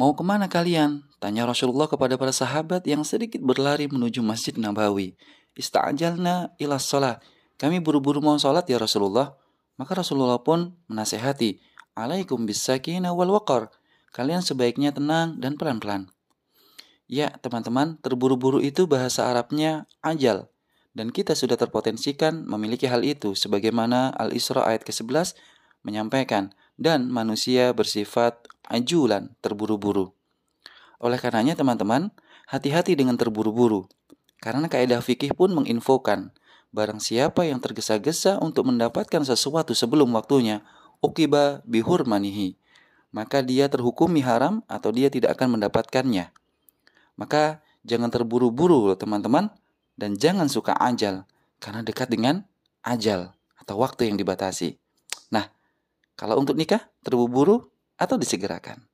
Mau ke mana kalian? Tanya Rasulullah kepada para sahabat yang sedikit berlari menuju Masjid Nabawi. Ista'ajalna ila sholat. Kami buru-buru mau sholat ya Rasulullah. Maka Rasulullah pun menasehati, Alaikum bisakina wal waqar. Kalian sebaiknya tenang dan pelan-pelan. Ya, teman-teman, terburu-buru itu bahasa Arabnya ajal. Dan kita sudah terpotensikan memiliki hal itu sebagaimana Al-Isra ayat ke-11 menyampaikan dan manusia bersifat ajulan, terburu-buru. Oleh karenanya teman-teman, hati-hati dengan terburu-buru. Karena kaidah fikih pun menginfokan, barang siapa yang tergesa-gesa untuk mendapatkan sesuatu sebelum waktunya, ukiba bihurmanihi, maka dia terhukumi haram atau dia tidak akan mendapatkannya. Maka jangan terburu-buru teman-teman dan jangan suka ajal karena dekat dengan ajal atau waktu yang dibatasi. Nah, kalau untuk nikah, terburu-buru atau disegerakan?